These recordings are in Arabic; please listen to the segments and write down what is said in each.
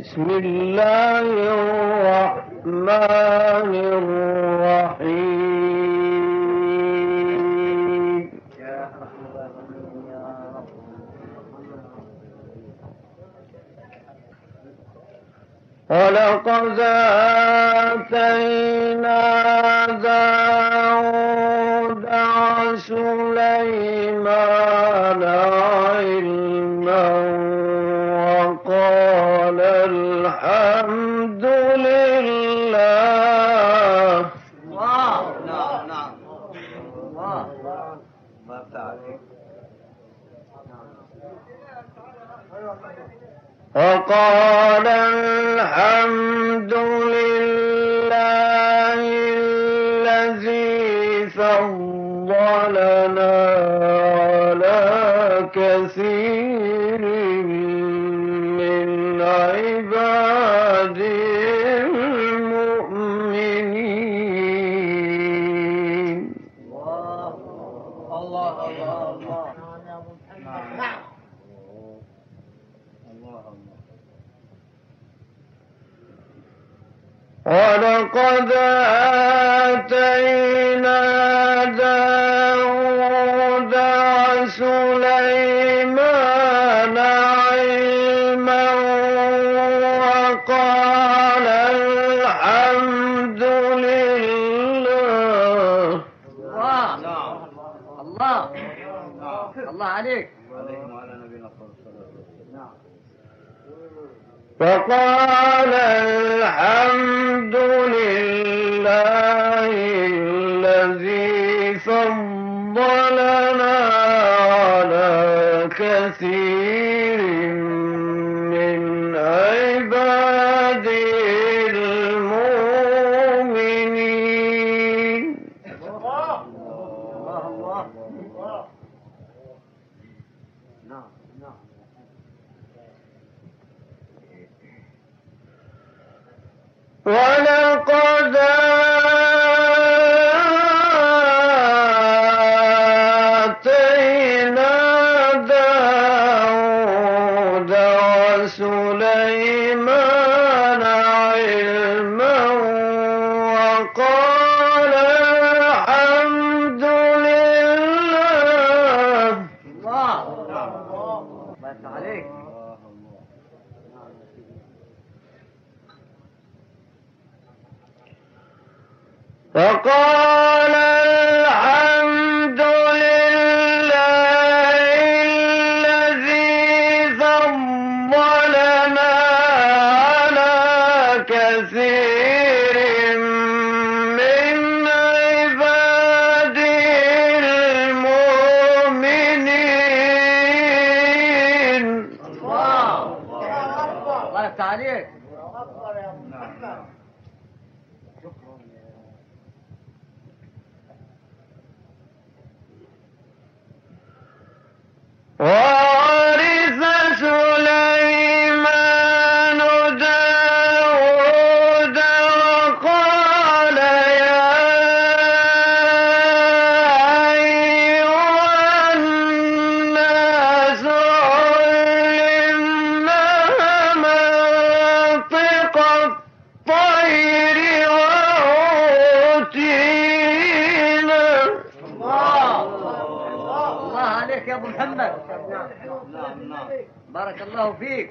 بسم الله الرحمن الرحيم. ولقد فضل الله عليك. نعم. فقال الحمد لله الذي بارك الله فيك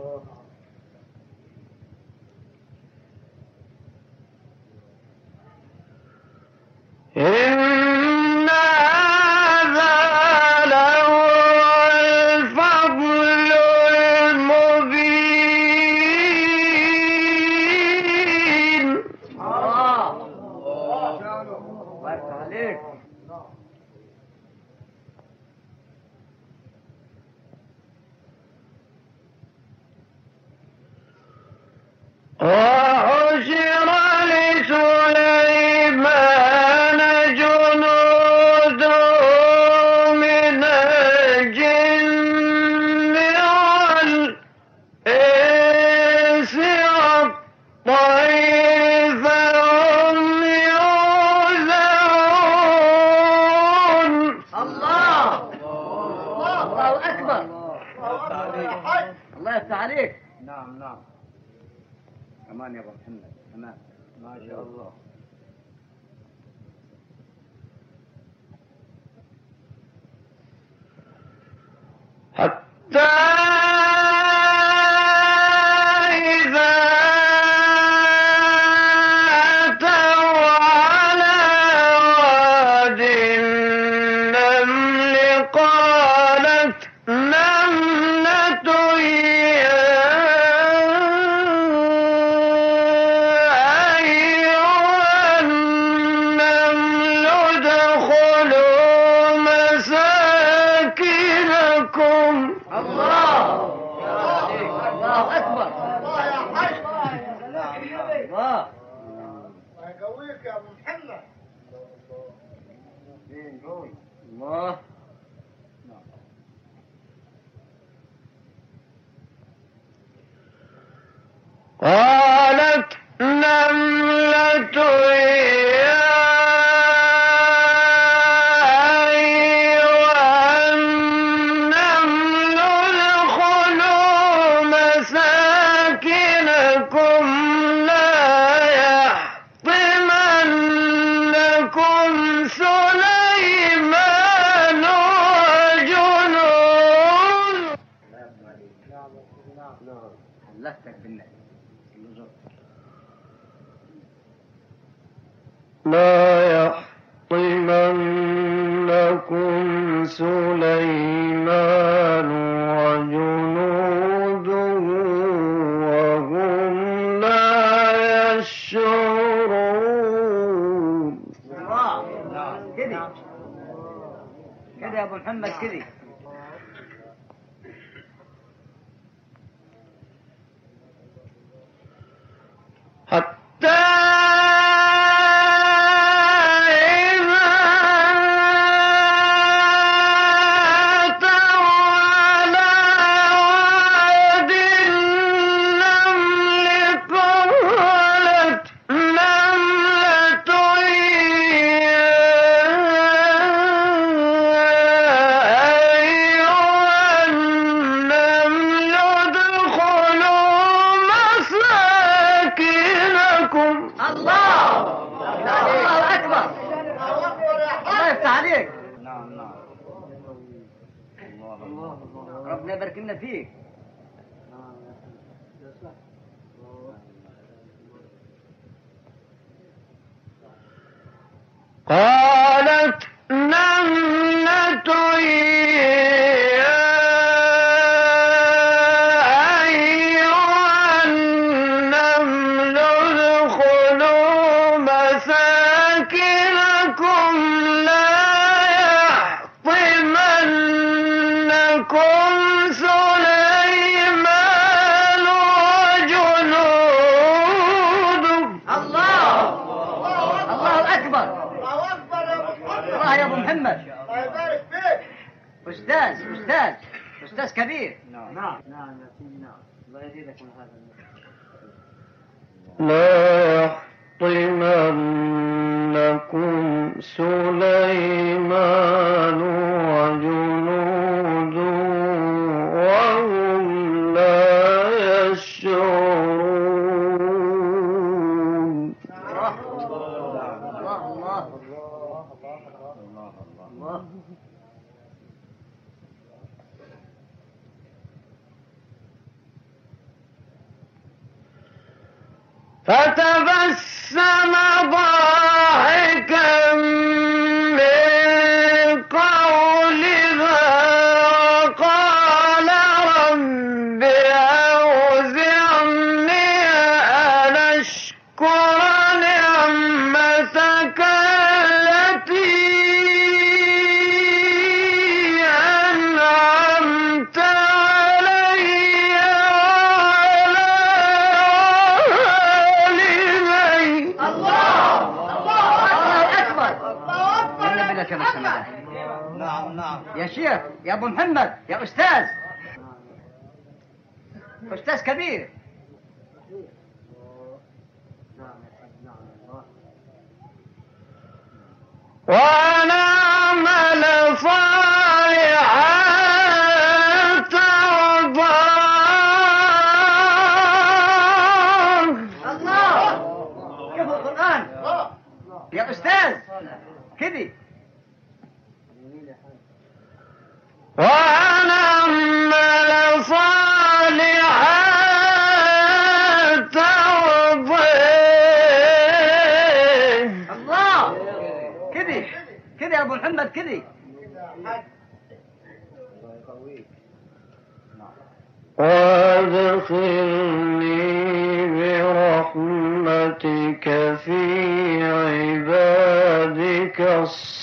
لا Ah! Hasta لك يا مسلم نعم نعم. يا شيخ يا أبو محمد يا أستاذ. أستاذ كبير. ونعمل صالحا الله. يا أستاذ. كده ونعمل صالحا ترضاه الله كده كده يا ابو محمد كده وأدخلني برحمتك في عبادك الصالحين.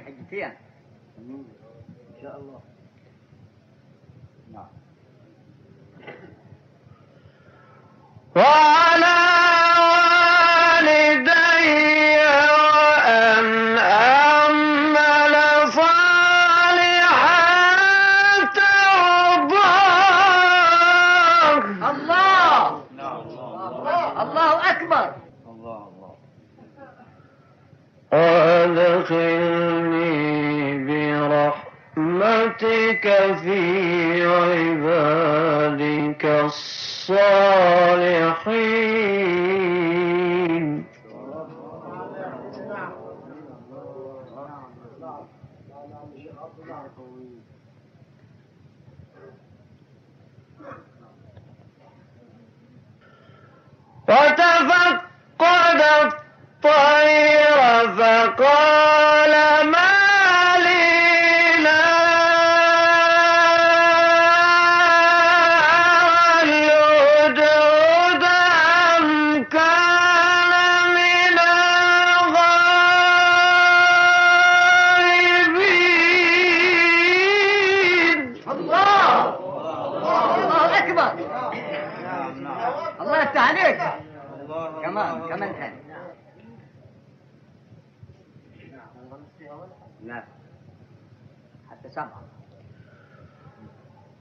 ثاني حجتين إن شاء الله. نعم. في عبادك الصالحين وتفقد الطير فقال كمان كمان ثاني لا حتى سبعة.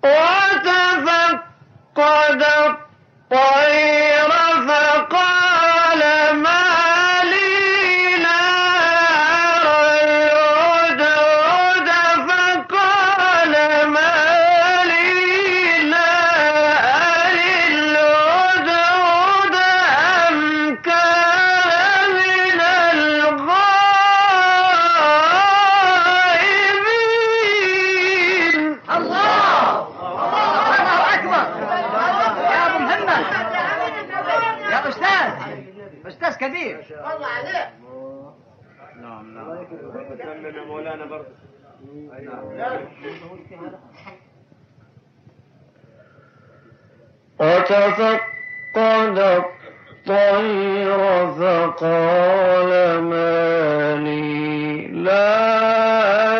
وتفقد الطير فقال لنا مولانا برضه. وتفقد الطير فقال لا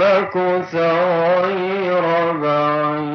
لك سعير بعيد.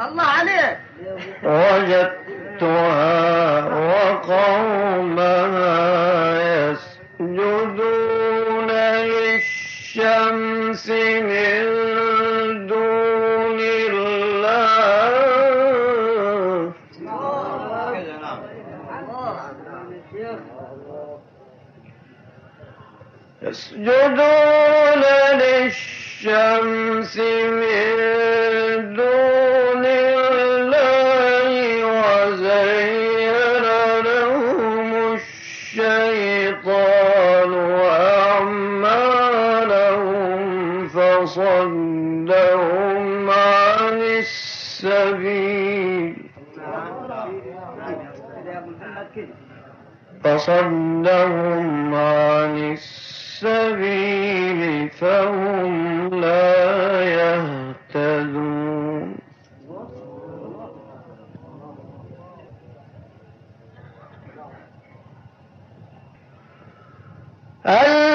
الله عليك وجدتها فصدهم عن السبيل فهم لا يهتدون. الله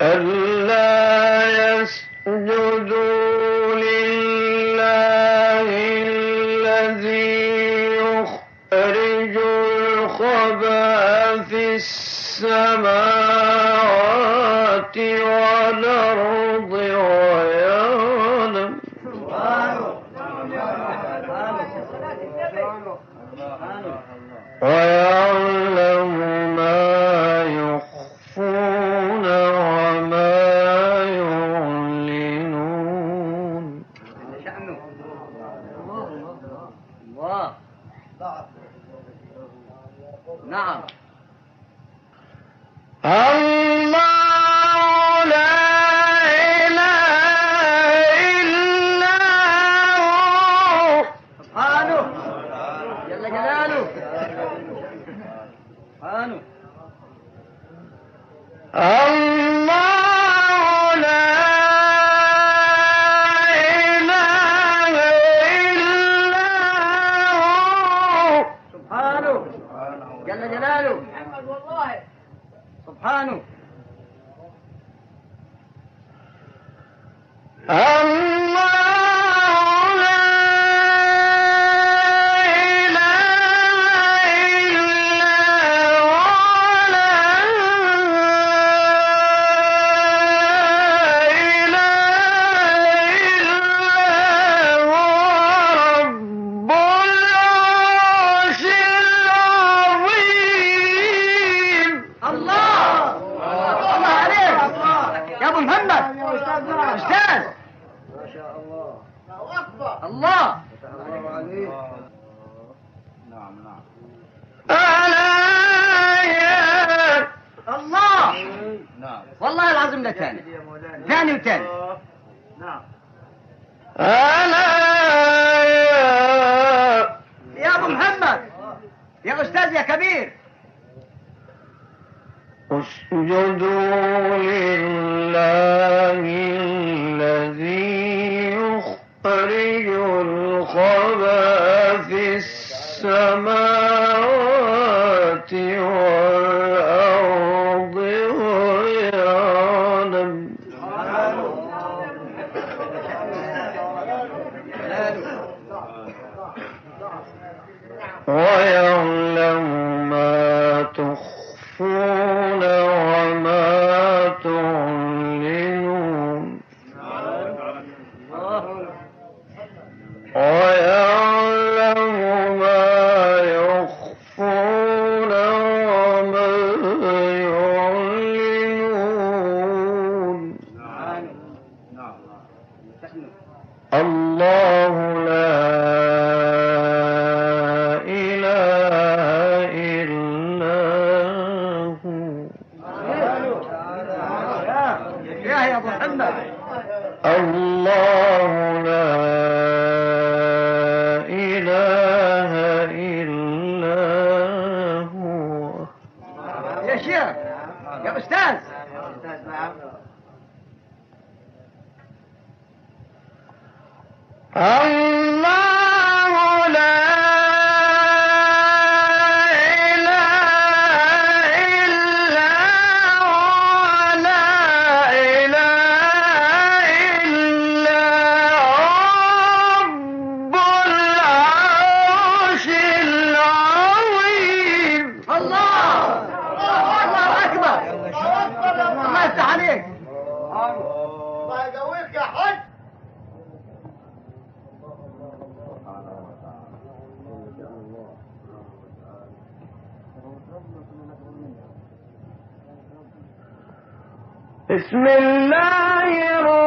ألا Amén. You understand? بسم الله الرحمن